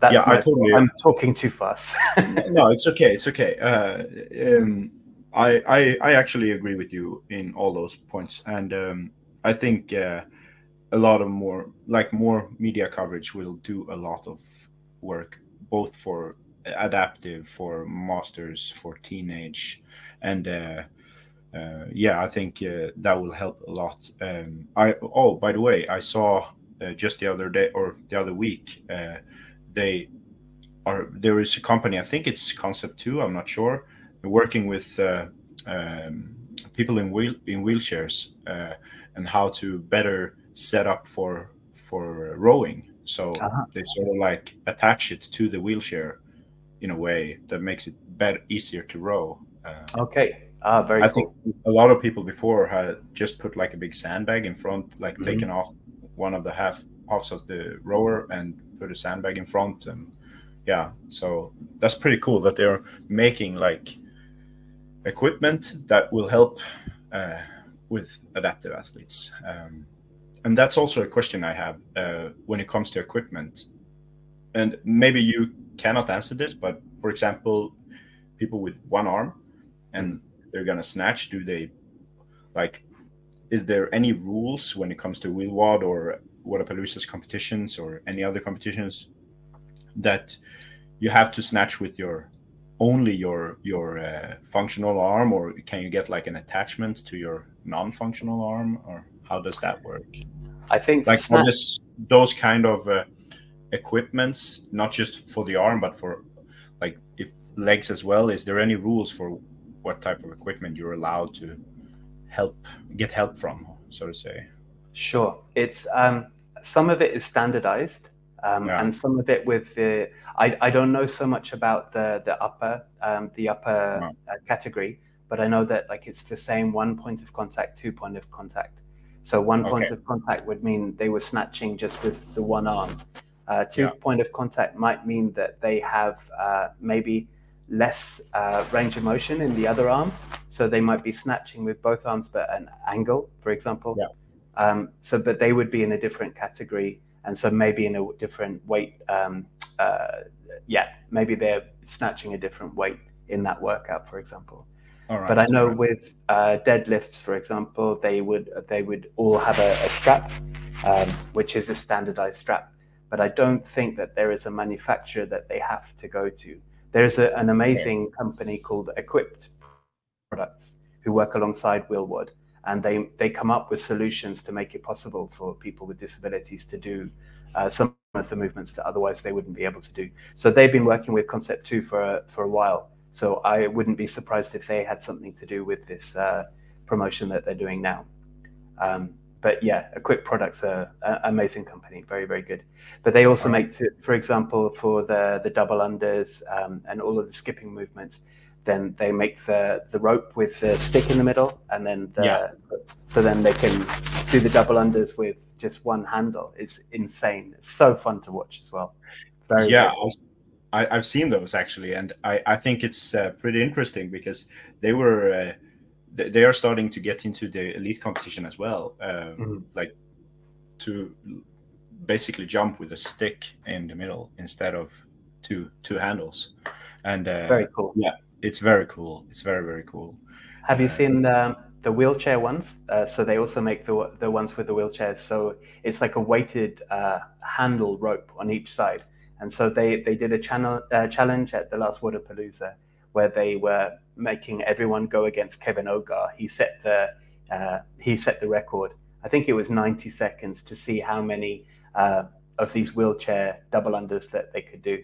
that's yeah, I totally. I'm talking too fast. no, it's okay. It's okay. Uh, um, I, I I actually agree with you in all those points, and um, I think uh, a lot of more like more media coverage will do a lot of work, both for adaptive, for masters, for teenage, and uh, uh, yeah, I think uh, that will help a lot. Um, I oh by the way, I saw uh, just the other day or the other week uh, they are there is a company I think it's Concept Two I'm not sure working with uh, um, people in wheel in wheelchairs and how to better set up for for rowing. So uh-huh. they sort of like attach it to the wheelchair in a way that makes it better easier to row. Uh, okay. Ah, very. I cool. think a lot of people before had just put like a big sandbag in front, like mm-hmm. taken off one of the half halves of the rower and put a sandbag in front, and yeah, so that's pretty cool that they're making like equipment that will help uh, with adaptive athletes. Um, and that's also a question I have uh, when it comes to equipment. And maybe you cannot answer this, but for example, people with one arm and they're gonna snatch, do they like? Is there any rules when it comes to WheelWOD or Wodapalooza's competitions or any other competitions that you have to snatch with your only your your uh, functional arm, or can you get like an attachment to your non-functional arm, or how does that work? I think like snap- this, those kind of uh, equipments, not just for the arm, but for like if legs as well. Is there any rules for what type of equipment you're allowed to help get help from, so to say? Sure, it's um, some of it is standardized um, yeah. and some of it with the I, I don't know so much about the the upper um, the upper no. uh, category, but I know that like it's the same one point of contact, two point of contact. So one okay. point of contact would mean they were snatching just with the one arm. Uh, two yeah. point of contact might mean that they have uh, maybe less uh, range of motion in the other arm, so they might be snatching with both arms but an angle, for example. Yeah. Um, so, but they would be in a different category and so maybe in a different weight. Um, uh, yeah, maybe they're snatching a different weight in that workout, for example. But I know right. with uh, deadlifts, for example, they would they would all have a, a strap, um, which is a standardized strap. but I don't think that there is a manufacturer that they have to go to. There's a, an amazing company called Equipped Products who work alongside WheelWOD, and they they come up with solutions to make it possible for people with disabilities to do uh, some of the movements that otherwise they wouldn't be able to do. So they've been working with Concept Two for a, for a while. So I wouldn't be surprised if they had something to do with this uh, promotion that they're doing now. Um, but yeah, Equipped Products are an amazing company, very very good. But they also make, to, for example, for the the double unders um, and all of the skipping movements. Then they make the the rope with the stick in the middle, and then the, Yeah. so then they can do the double unders with just one handle. It's insane. It's so fun to watch as well. Very yeah. I, I've seen those actually, and I, I think it's uh, pretty interesting because they were uh, they, they are starting to get into the elite competition as well, uh, Mhm. like to basically jump with a stick in the middle instead of two two handles, and uh, very cool. Yeah, it's very cool. It's very very cool. Have you Uh, seen the, the wheelchair ones? Uh, so they also make the the ones with the wheelchairs. So it's like a weighted uh, handle rope on each side. And so they they did a channel uh, challenge at the last Wodapalooza where they were making everyone go against Kevin Ogar. He set the uh, he set the record. I think it was 90 seconds to see how many uh, of these wheelchair double unders that they could do.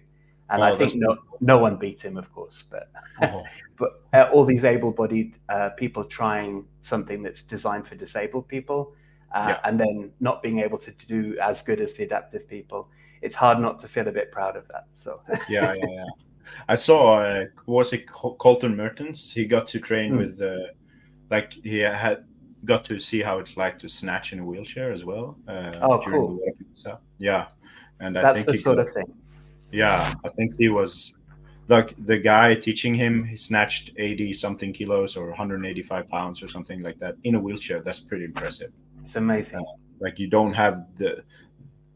And Oh, I think no, no one beat him, of course, but Oh, but uh, all these able-bodied uh, people trying something that's designed for disabled people uh, Yeah. and then not being able to do as good as the adaptive people it's hard not to feel a bit proud of that so yeah, yeah, yeah. I saw uh, was it Colton Mertens? He got to train Hmm. with uh, like he had got to see how it's like to snatch in a wheelchair as well. Uh, Oh, cool. Wodapalooza. Yeah, and I that's think the sort got- of thing yeah, I think he was like the guy teaching him. He snatched eighty something kilos or one hundred eighty five pounds or something like that in a wheelchair. That's pretty impressive. it's amazing Like you don't have the,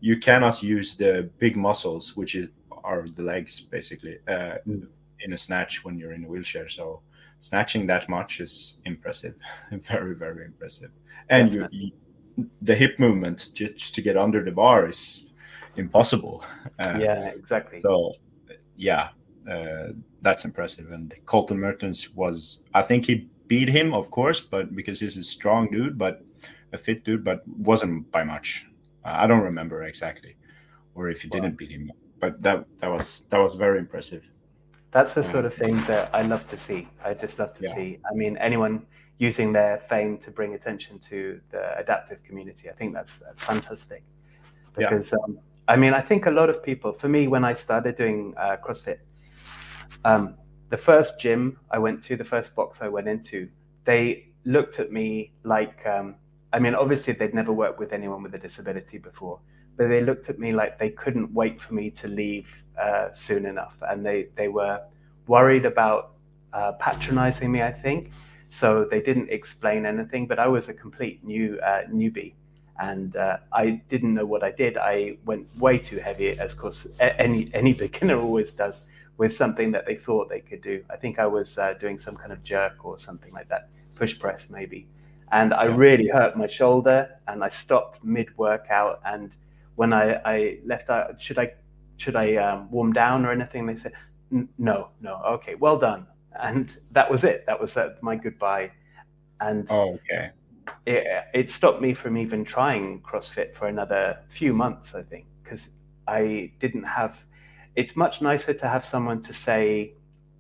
you cannot use the big muscles, which is are the legs basically, uh, Mm. in a snatch when you're in a wheelchair. So snatching that much is impressive, very very impressive. And you, you, the hip movement just to get under the bar is impossible. Uh, yeah exactly so, yeah, uh, that's impressive. And Colton Mertens was, I think he beat him, of course, but because he's a strong dude, but a fit dude, but wasn't by much. I don't remember exactly, or if you Wow. didn't beat him. But that that was that was very impressive. that's the sort of thing that i love to see i just love to Yeah. see i mean anyone using their fame to bring attention to the adaptive community i think that's that's fantastic Yeah. because um, i mean i think a lot of people for me when i started doing uh, crossfit um, the first gym i went to the first box i went into they looked at me like um, i mean obviously they'd never worked with anyone with a disability before but they looked at me like they couldn't wait for me to leave uh, soon enough. And they, they were worried about uh, patronizing me i think. So they didn't explain anything but i was a complete new uh, newbie. And uh, i didn't know what i did. I went way too heavy as of course any any beginner always does with something that they thought they could do. I think i was uh, doing some kind of jerk or something like that. Push press maybe and i Yeah. really hurt my shoulder and i stopped mid workout and when I, I left out, should I should I um, warm down or anything? They said, no, no, okay, well done. And that was it. That was uh, my goodbye. And Oh, okay. it, it stopped me from even trying CrossFit for another few months, I think, because I didn't have. It's much nicer to have someone to say,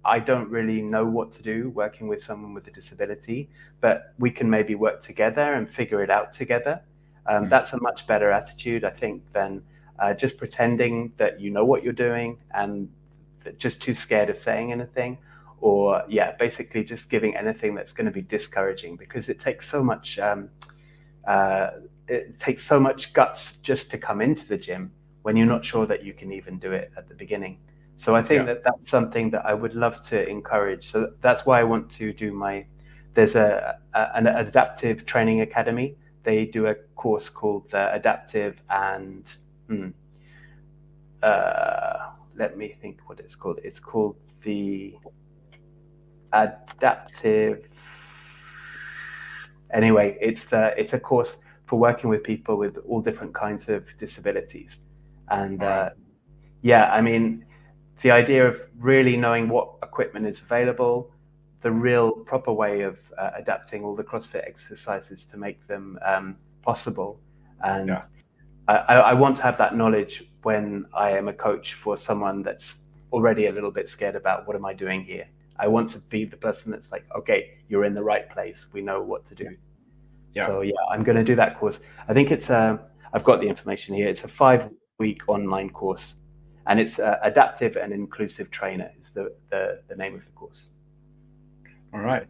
I don't really know what to do working with someone with a disability, but we can maybe work together and figure it out together. Um, Mm. That's a much better attitude, I think, than uh, just pretending that you know what you're doing and just too scared of saying anything or yeah basically just giving anything that's going to be discouraging because it takes so much um, uh, it takes so much guts just to come into the gym when you're not sure that you can even do it at the beginning so i think Yeah. that that's something that i would love to encourage. So that's why i want to do my there's a, a an adaptive training academy. They do a course called the adaptive and hmm, uh, let me think what it's called. It's called the adaptive. Anyway it's the it's a course for working with people with all different kinds of disabilities. And uh, yeah, I mean, the idea of really knowing what equipment is available, the real proper way of uh, adapting all the CrossFit exercises to make them um, possible. And Yeah. I, I I want to have that knowledge when I am a coach for someone that's already a little bit scared about what am I doing here. I want to be the person that's like, okay, you're in the right place. We know what to do. Yeah. So yeah, I'm going to do that course. I think it's a. I've got the information here. It's a five-week online course, and it's uh, adaptive and inclusive trainer. Is the, the the name of the course. All right.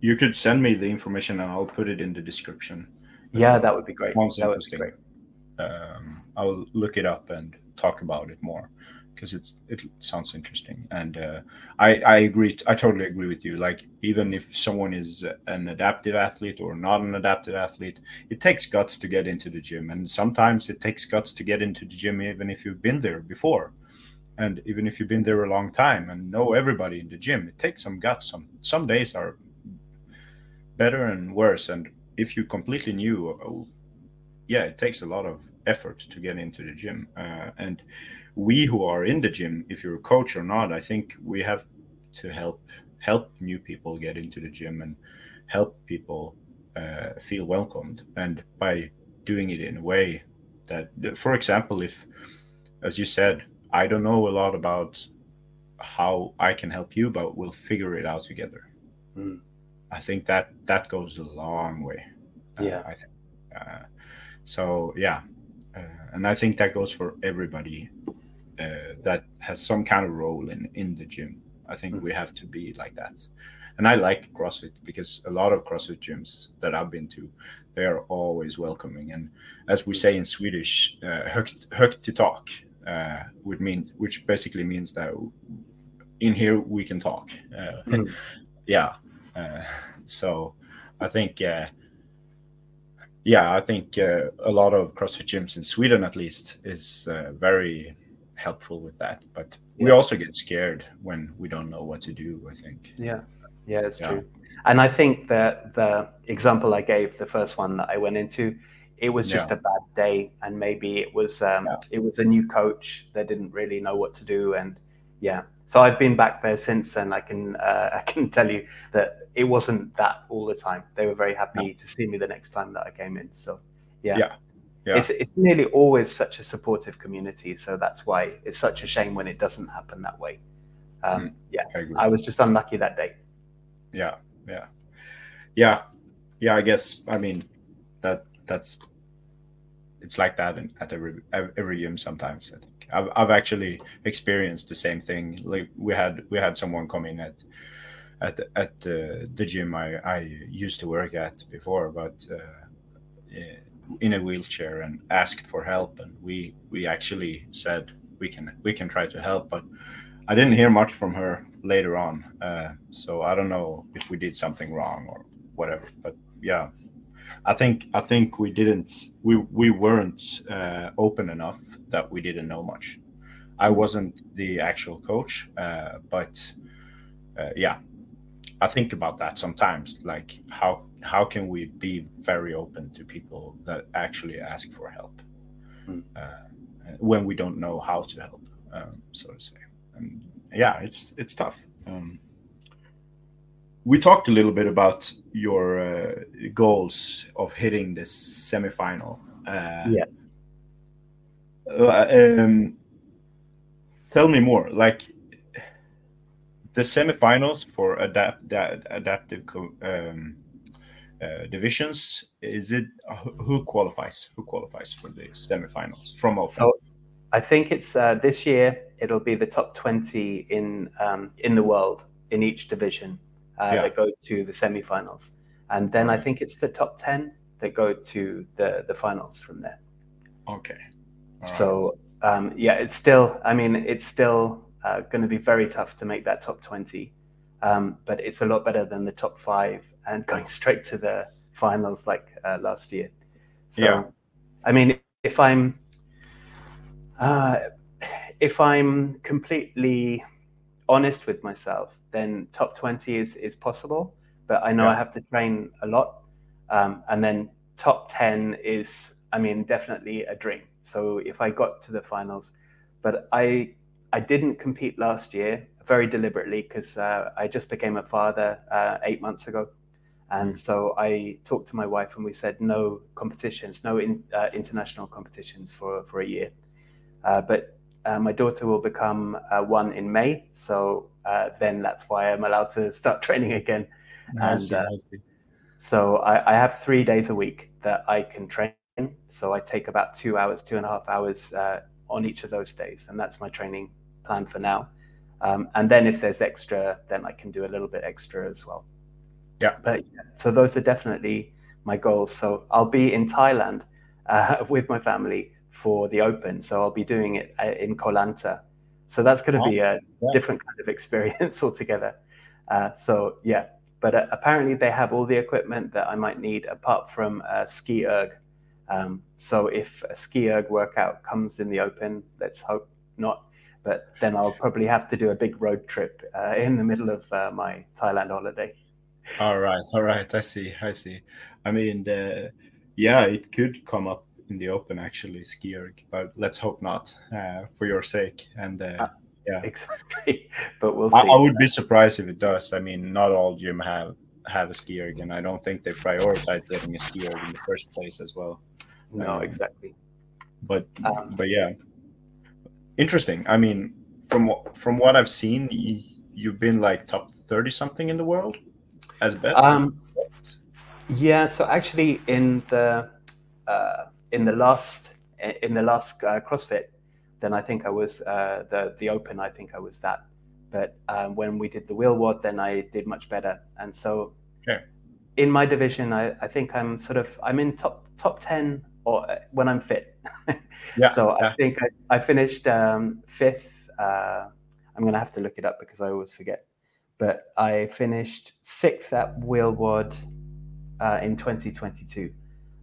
You could send me the information and I'll put it in the description. Yeah, well. that would be great. Sounds That would be interesting. great. Um, I'll look it up and talk about it more because it's it sounds interesting. And uh, I I agree. I totally agree with you. Like even if someone is an adaptive athlete or not an adaptive athlete, it takes guts to get into the gym, and sometimes it takes guts to get into the gym even if you've been there before. And even if you've been there a long time and know everybody in the gym, it takes some guts. Some some days are better and worse. And if you're completely new, uh, yeah, it takes a lot of effort to get into the gym. Uh, and we who are in the gym, if you're a coach or not, I think we have to help help new people get into the gym and help people uh, feel welcomed. And by doing it in a way that, for example, if, as you said, I don't know a lot about how I can help you, but we'll figure it out together. Mm. I think that that goes a long way. Uh, Yeah. I think. Uh, so yeah, uh, and I think that goes for everybody uh, that has some kind of role in in the gym. I think Mm. we have to be like that. And I like CrossFit because a lot of CrossFit gyms that I've been to, they are always welcoming. And as we say in Swedish, uh, högt, till tak, uh, would mean which basically means that in here we can talk. Uh, Mm. yeah. Uh, so I think, uh, yeah, I think uh, a lot of CrossFit gyms in Sweden, at least, is uh, very helpful with that. But we also get scared when we don't know what to do. I think. Yeah, yeah, it's Yeah. true. And I think that the example I gave, the first one that I went into, it was just Yeah. a bad day, and maybe it was um, Yeah. it was a new coach that didn't really know what to do, and yeah. So I've been back there since, and I can uh, I can tell you that it wasn't that all the time. They were very happy to see me the next time that I came in. So yeah, Yeah. Yeah. it's it's nearly always such a supportive community. So that's why it's such a shame when it doesn't happen that way. Um, Mm. Yeah, I. I was just unlucky that day. yeah yeah yeah yeah i guess i mean that that's it's like that in, at every every gym sometimes i think I've, I've actually experienced the same thing like we had we had someone come in at at at uh, the gym I, I used to work at before but uh, in a wheelchair and asked for help and we we actually said we can we can try to help but I didn't hear much from her later on, uh, so I don't know if we did something wrong or whatever. But yeah, I think I think we didn't we we weren't uh, open enough that we didn't know much. I wasn't the actual coach, uh, but uh, yeah, I think about that sometimes. Like how how can we be very open to people that actually ask for help Hmm. uh, when we don't know how to help, um, so to say and yeah, it's it's tough. Um, we talked a little bit about your uh, goals of hitting this semifinal. Uh, Yeah. uh, um, tell me more. Like the semifinals for adapt adaptive um, uh, divisions. Is it who qualifies? Who qualifies for the semifinals from open? So I think it's uh, this year. It'll be the top twenty in um, in the world in each division uh, Yeah. that go to the semifinals, and then I think it's the top ten that go to the the finals from there. okay. All right. So um, yeah, it's still. I mean, it's still uh, going to be very tough to make that top twenty, um, but it's a lot better than the top five and going straight to the finals like uh, last year. So, Yeah. I mean, if I'm uh, if I'm completely honest with myself, then top twenty is is possible. But I know I have to train a lot, um, and then top ten is, I mean, definitely a dream. So if I got to the finals, but I I didn't compete last year very deliberately because uh, I just became a father uh, eight months ago. And so I talked to my wife and we said no competitions, no in, uh, international competitions for, for a year. Uh, but uh, my daughter will become uh, one in May. So then that's why I'm allowed to start training again. See, I see. So I, I, have three days a week that I can train. So I take about two hours, two and a half hours on each of those days. And that's my training plan for now. Um, and then if there's extra, then I can do a little bit extra as well. Yeah. But so those are definitely my goals. So I'll be in Thailand uh, with my family for the Open. So I'll be doing it uh, in Koh Lanta. So that's going to be a yeah. different kind of experience altogether. Uh, so yeah, but uh, apparently they have all the equipment that I might need apart from a ski erg. Um, so if a ski erg workout comes in the Open, let's hope not but then I'll probably have to do a big road trip uh, in the middle of uh, my Thailand holiday. All right, all right. I see, I see. I mean, the, yeah, it could come up in the open actually, ski erg, but let's hope not uh, for your sake. And uh, yeah, exactly. But we'll see. I, I, would be surprised if it does. I mean, not all gym have have a ski erg, and I don't think they prioritize getting a ski erg in the first place as well. No, um, exactly. But um, but yeah, interesting. I mean, from from what I've seen, you, have been like top thirty something in the world as best. Um, yeah. So actually, in the uh, in the last in the last uh, CrossFit, then I think I was uh, the the Open. I think I was that. But um, when we did the wheel WOD, then I did much better. And so, okay. in my division, I, I think I'm sort of I'm in top top ten or uh, when I'm fit. yeah. So yeah. I think I, I finished um, fifth. Uh, I'm going to have to look it up because I always forget. But I finished sixth at Wheel WOD uh, in 2022.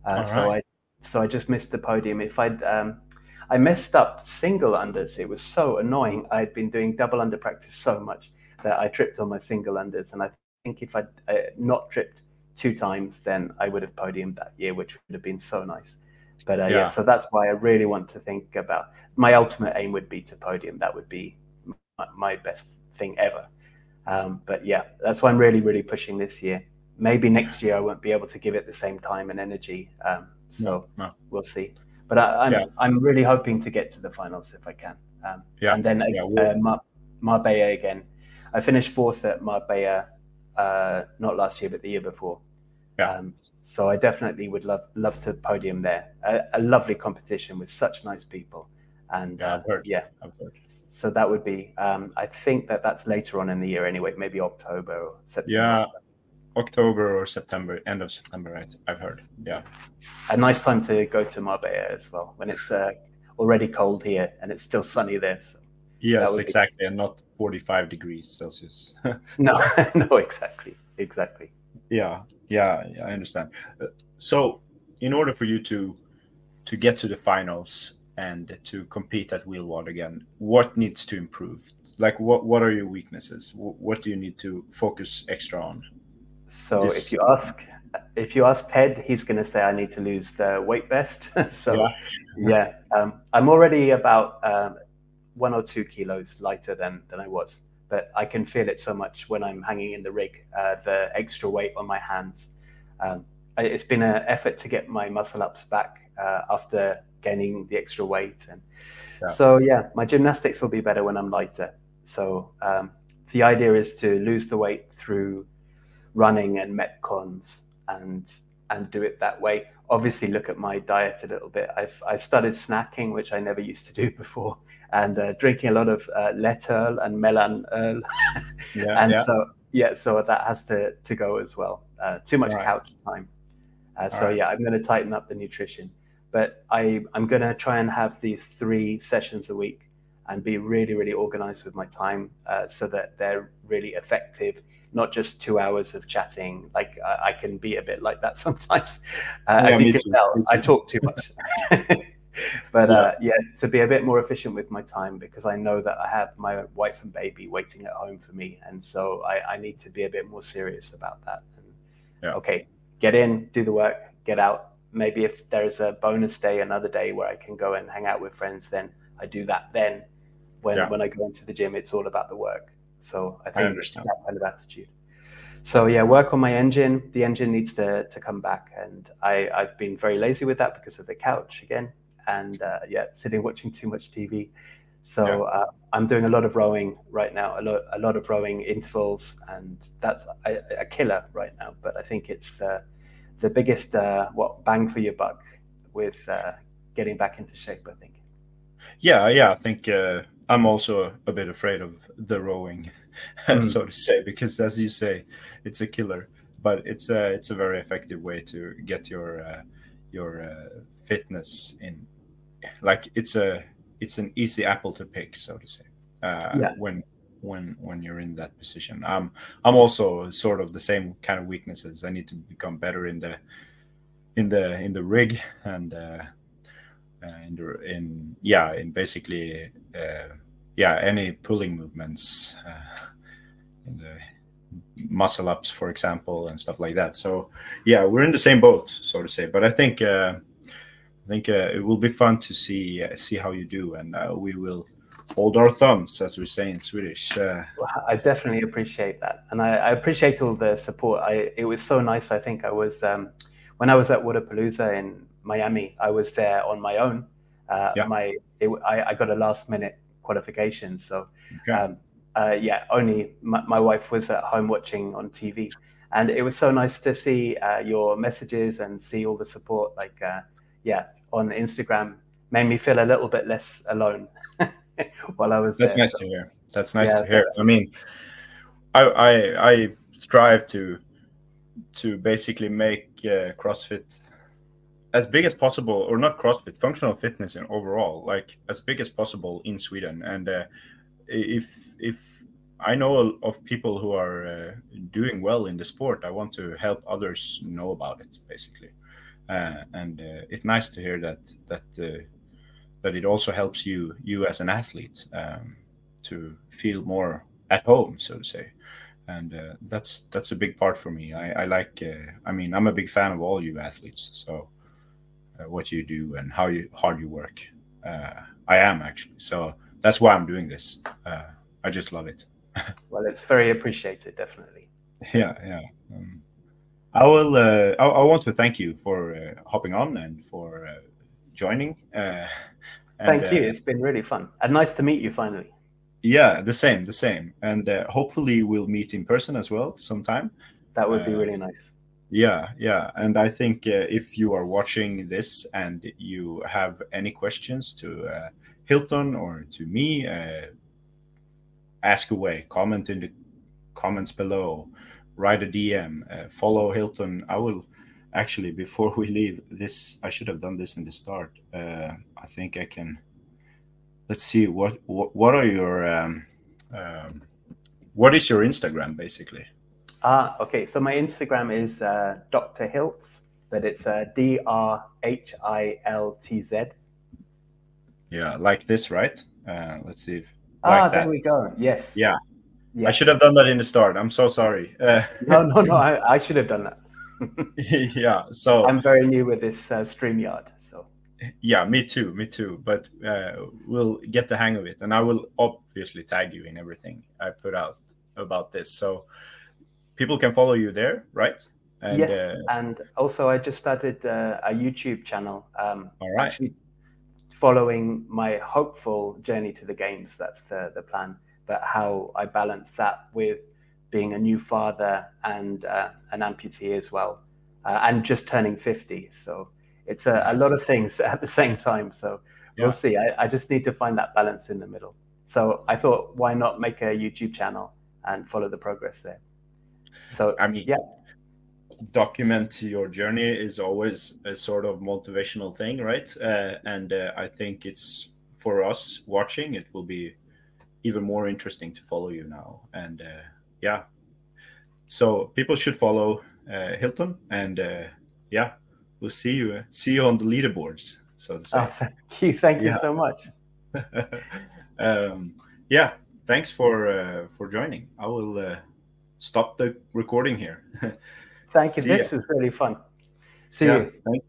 Uh, so right. I so I just missed the podium. If I'd um, I messed up single unders, it was so annoying. I'd been doing double under practice so much that I tripped on my single unders, and I think if I'd uh, not tripped two times, then I would have podiumed that year, which would have been so nice. But uh, yeah. yeah. so that's why I really want to think about my ultimate aim would be to podium. That would be my, my best thing ever. Um, but yeah, that's why I'm really, really pushing this year. Maybe next year I won't be able to give it the same time and energy. Um, so no, no. we'll see. But I, am I'm, yeah. I'm really hoping to get to the finals if I can. Um, yeah. And then yeah, uh, Mar- Marbella again. I finished fourth at Marbella, uh, not last year, but the year before. Yeah. Um, so I definitely would love love to podium there. A, a lovely competition with such nice people, and yeah, I've heard. yeah, I've heard. So that would be. Um, I think that that's later on in the year anyway, maybe October or September. Yeah, October or September, end of September. I, have heard. Yeah, a nice time to go to Marbella as well when it's uh, already cold here and it's still sunny there. So yes, exactly, be... and not forty-five degrees Celsius. no, no, exactly, exactly yeah yeah, i understand. Uh, so in order for you to to get to the finals and to compete at wheel WOD again what needs to improve? Like what what are your weaknesses? What do you need to focus extra on? So this... if you ask if you ask ted he's going to say i need to lose the weight vest. So yeah, yeah um, i'm already about um, one or two kilos lighter than than i was but I can feel it so much when I'm hanging in the rig, uh, the extra weight on my hands. Um, it's been an effort to get my muscle ups back uh, after gaining the extra weight. And yeah. so, yeah, my gymnastics will be better when I'm lighter. So, um, the idea is to lose the weight through running and metcons and and do it that way. Obviously, look at my diet a little bit. I've I started snacking, which I never used to do before and uh, drinking a lot of uh, and Mellanöl. yeah, and yeah. so yeah, so that has to to go as well. Uh, too much right. couch time. Uh, so right. yeah, I'm going to tighten up the nutrition, but I I'm going to try and have these three sessions a week and be really really organized with my time uh, so that they're really effective not just two hours of chatting. Like I, I can be a bit like that sometimes. Uh, yeah, as you can too. tell, I talk too much. but yeah. Uh, yeah, to be a bit more efficient with my time because I know that I have my wife and baby waiting at home for me, and so I, I need to be a bit more serious about that. And, yeah. Okay, get in, do the work, get out, maybe if there's a bonus day, another day where I can go and hang out with friends, then I do that. Then when Yeah. when I go into the gym, it's all about the work. So I I understand. that kind of attitude. So yeah, work on my engine. The engine needs to to come back, and I I've been very lazy with that because of the couch again, and uh, yeah, sitting watching too much TV. So Yeah. uh, I'm doing a lot of rowing right now, a lot a lot of rowing intervals, and that's a, a killer right now. But I think it's the the biggest uh, what bang for your buck with uh, getting back into shape. I think. Yeah, yeah. I think uh, I'm also a bit afraid of the rowing, Mm. so to say, because as you say, it's a killer, but it's a it's a very effective way to get your uh, your uh, fitness in. Like it's a it's an easy apple to pick, so to say. Uh, Yeah. When when when you're in that position, um, I'm also sort of the same kind of weaknesses. I need to become better in the in the in the rig and. Uh, uh, in, the, in yeah in basically uh, yeah any pulling movements uh, in the muscle ups for example and stuff like that so yeah we're in the same boat so to say but i think uh, i think uh, it will be fun to see uh, see how you do and uh, we will hold our thumbs as we say in swedish uh, Well, I definitely appreciate that, and I, I appreciate all the support. I it was so nice. I think I was um, when I was at Wodapalooza in Miami. I was there on my own. Uh, Yeah. My it, I, I got a last minute qualification, so okay. um, uh, yeah, only my, my wife was at home watching on TV, and it was so nice to see uh, your messages and see all the support. Like, uh, yeah, on Instagram, made me feel a little bit less alone while I was That's there. nice to hear. That's nice Yeah, to hear. I mean, I I, I strive to to basically make uh, CrossFit as big as possible, or not CrossFit, functional fitness in overall, like as big as possible in Sweden. And uh, if if I know of people who are uh, doing well in the sport, I want to help others know about it, basically. Uh, and uh, it's nice to hear that that uh, that it also helps you you as an athlete um, to feel more at home, so to say. And uh, that's that's a big part for me. I, I like. Uh, I mean, I'm a big fan of all you athletes. So uh, what you do and how you hard you work. Uh, I am actually. So that's why I'm doing this. Uh, I just love it. Well, it's very appreciated, definitely. yeah, yeah. Um, I will. Uh, I, I want to thank you for uh, hopping on and for uh, joining. Uh, and, Thank you. uh, It's been really fun and nice to meet you finally. Yeah, the same, the same. And uh, hopefully we'll meet in person as well sometime. That would be really nice. Yeah, yeah. And I think uh, if you are watching this and you have any questions to uh, Hilton or to me, uh, ask away. Comment in the comments below. Write a DM. Uh, follow Hilton. I will actually before we leave this. I should have done this in the start. Uh, I think I can. Let's see what what, what are your um, um, what is your Instagram basically? Ah, okay. So my Instagram is uh, Dr. Hiltz, but it's uh, D R H I L T Z. Yeah, like this, right? Uh, let's see if Ah, like there that. we go. Yes. Yeah. Yeah. I should have done that in the start. I'm so sorry. Uh, No, no, no. I, I should have done that. yeah. So I'm very new with this uh, StreamYard. So yeah, me too. Me too. But uh, we'll get the hang of it, and I will obviously tag you in everything I put out about this, so people can follow you there, right? And yes. uh, and also, I just started uh, a YouTube channel. Um, all right. actually following my hopeful journey to the games. That's the, the plan. But how I balance that with being a new father and uh, an amputee as well, uh, and just turning 50. So it's a, a lot of things at the same time. So Yeah. we'll see. I, I just need to find that balance in the middle. So I thought, why not make a YouTube channel and follow the progress there? So I mean, yeah. document your journey is always a sort of motivational thing, right? Uh, and uh, I think it's for us watching, it will be even more interesting to follow you now. And uh, yeah, so people should follow uh, Hilton, and uh, yeah, we'll see you see you on the leaderboards. So to say. Oh, thank you. Thank you so much. um, yeah, thanks for uh, for joining. I will uh, stop the recording here. Thank you. See This ya. was really fun. See yeah, you. thank,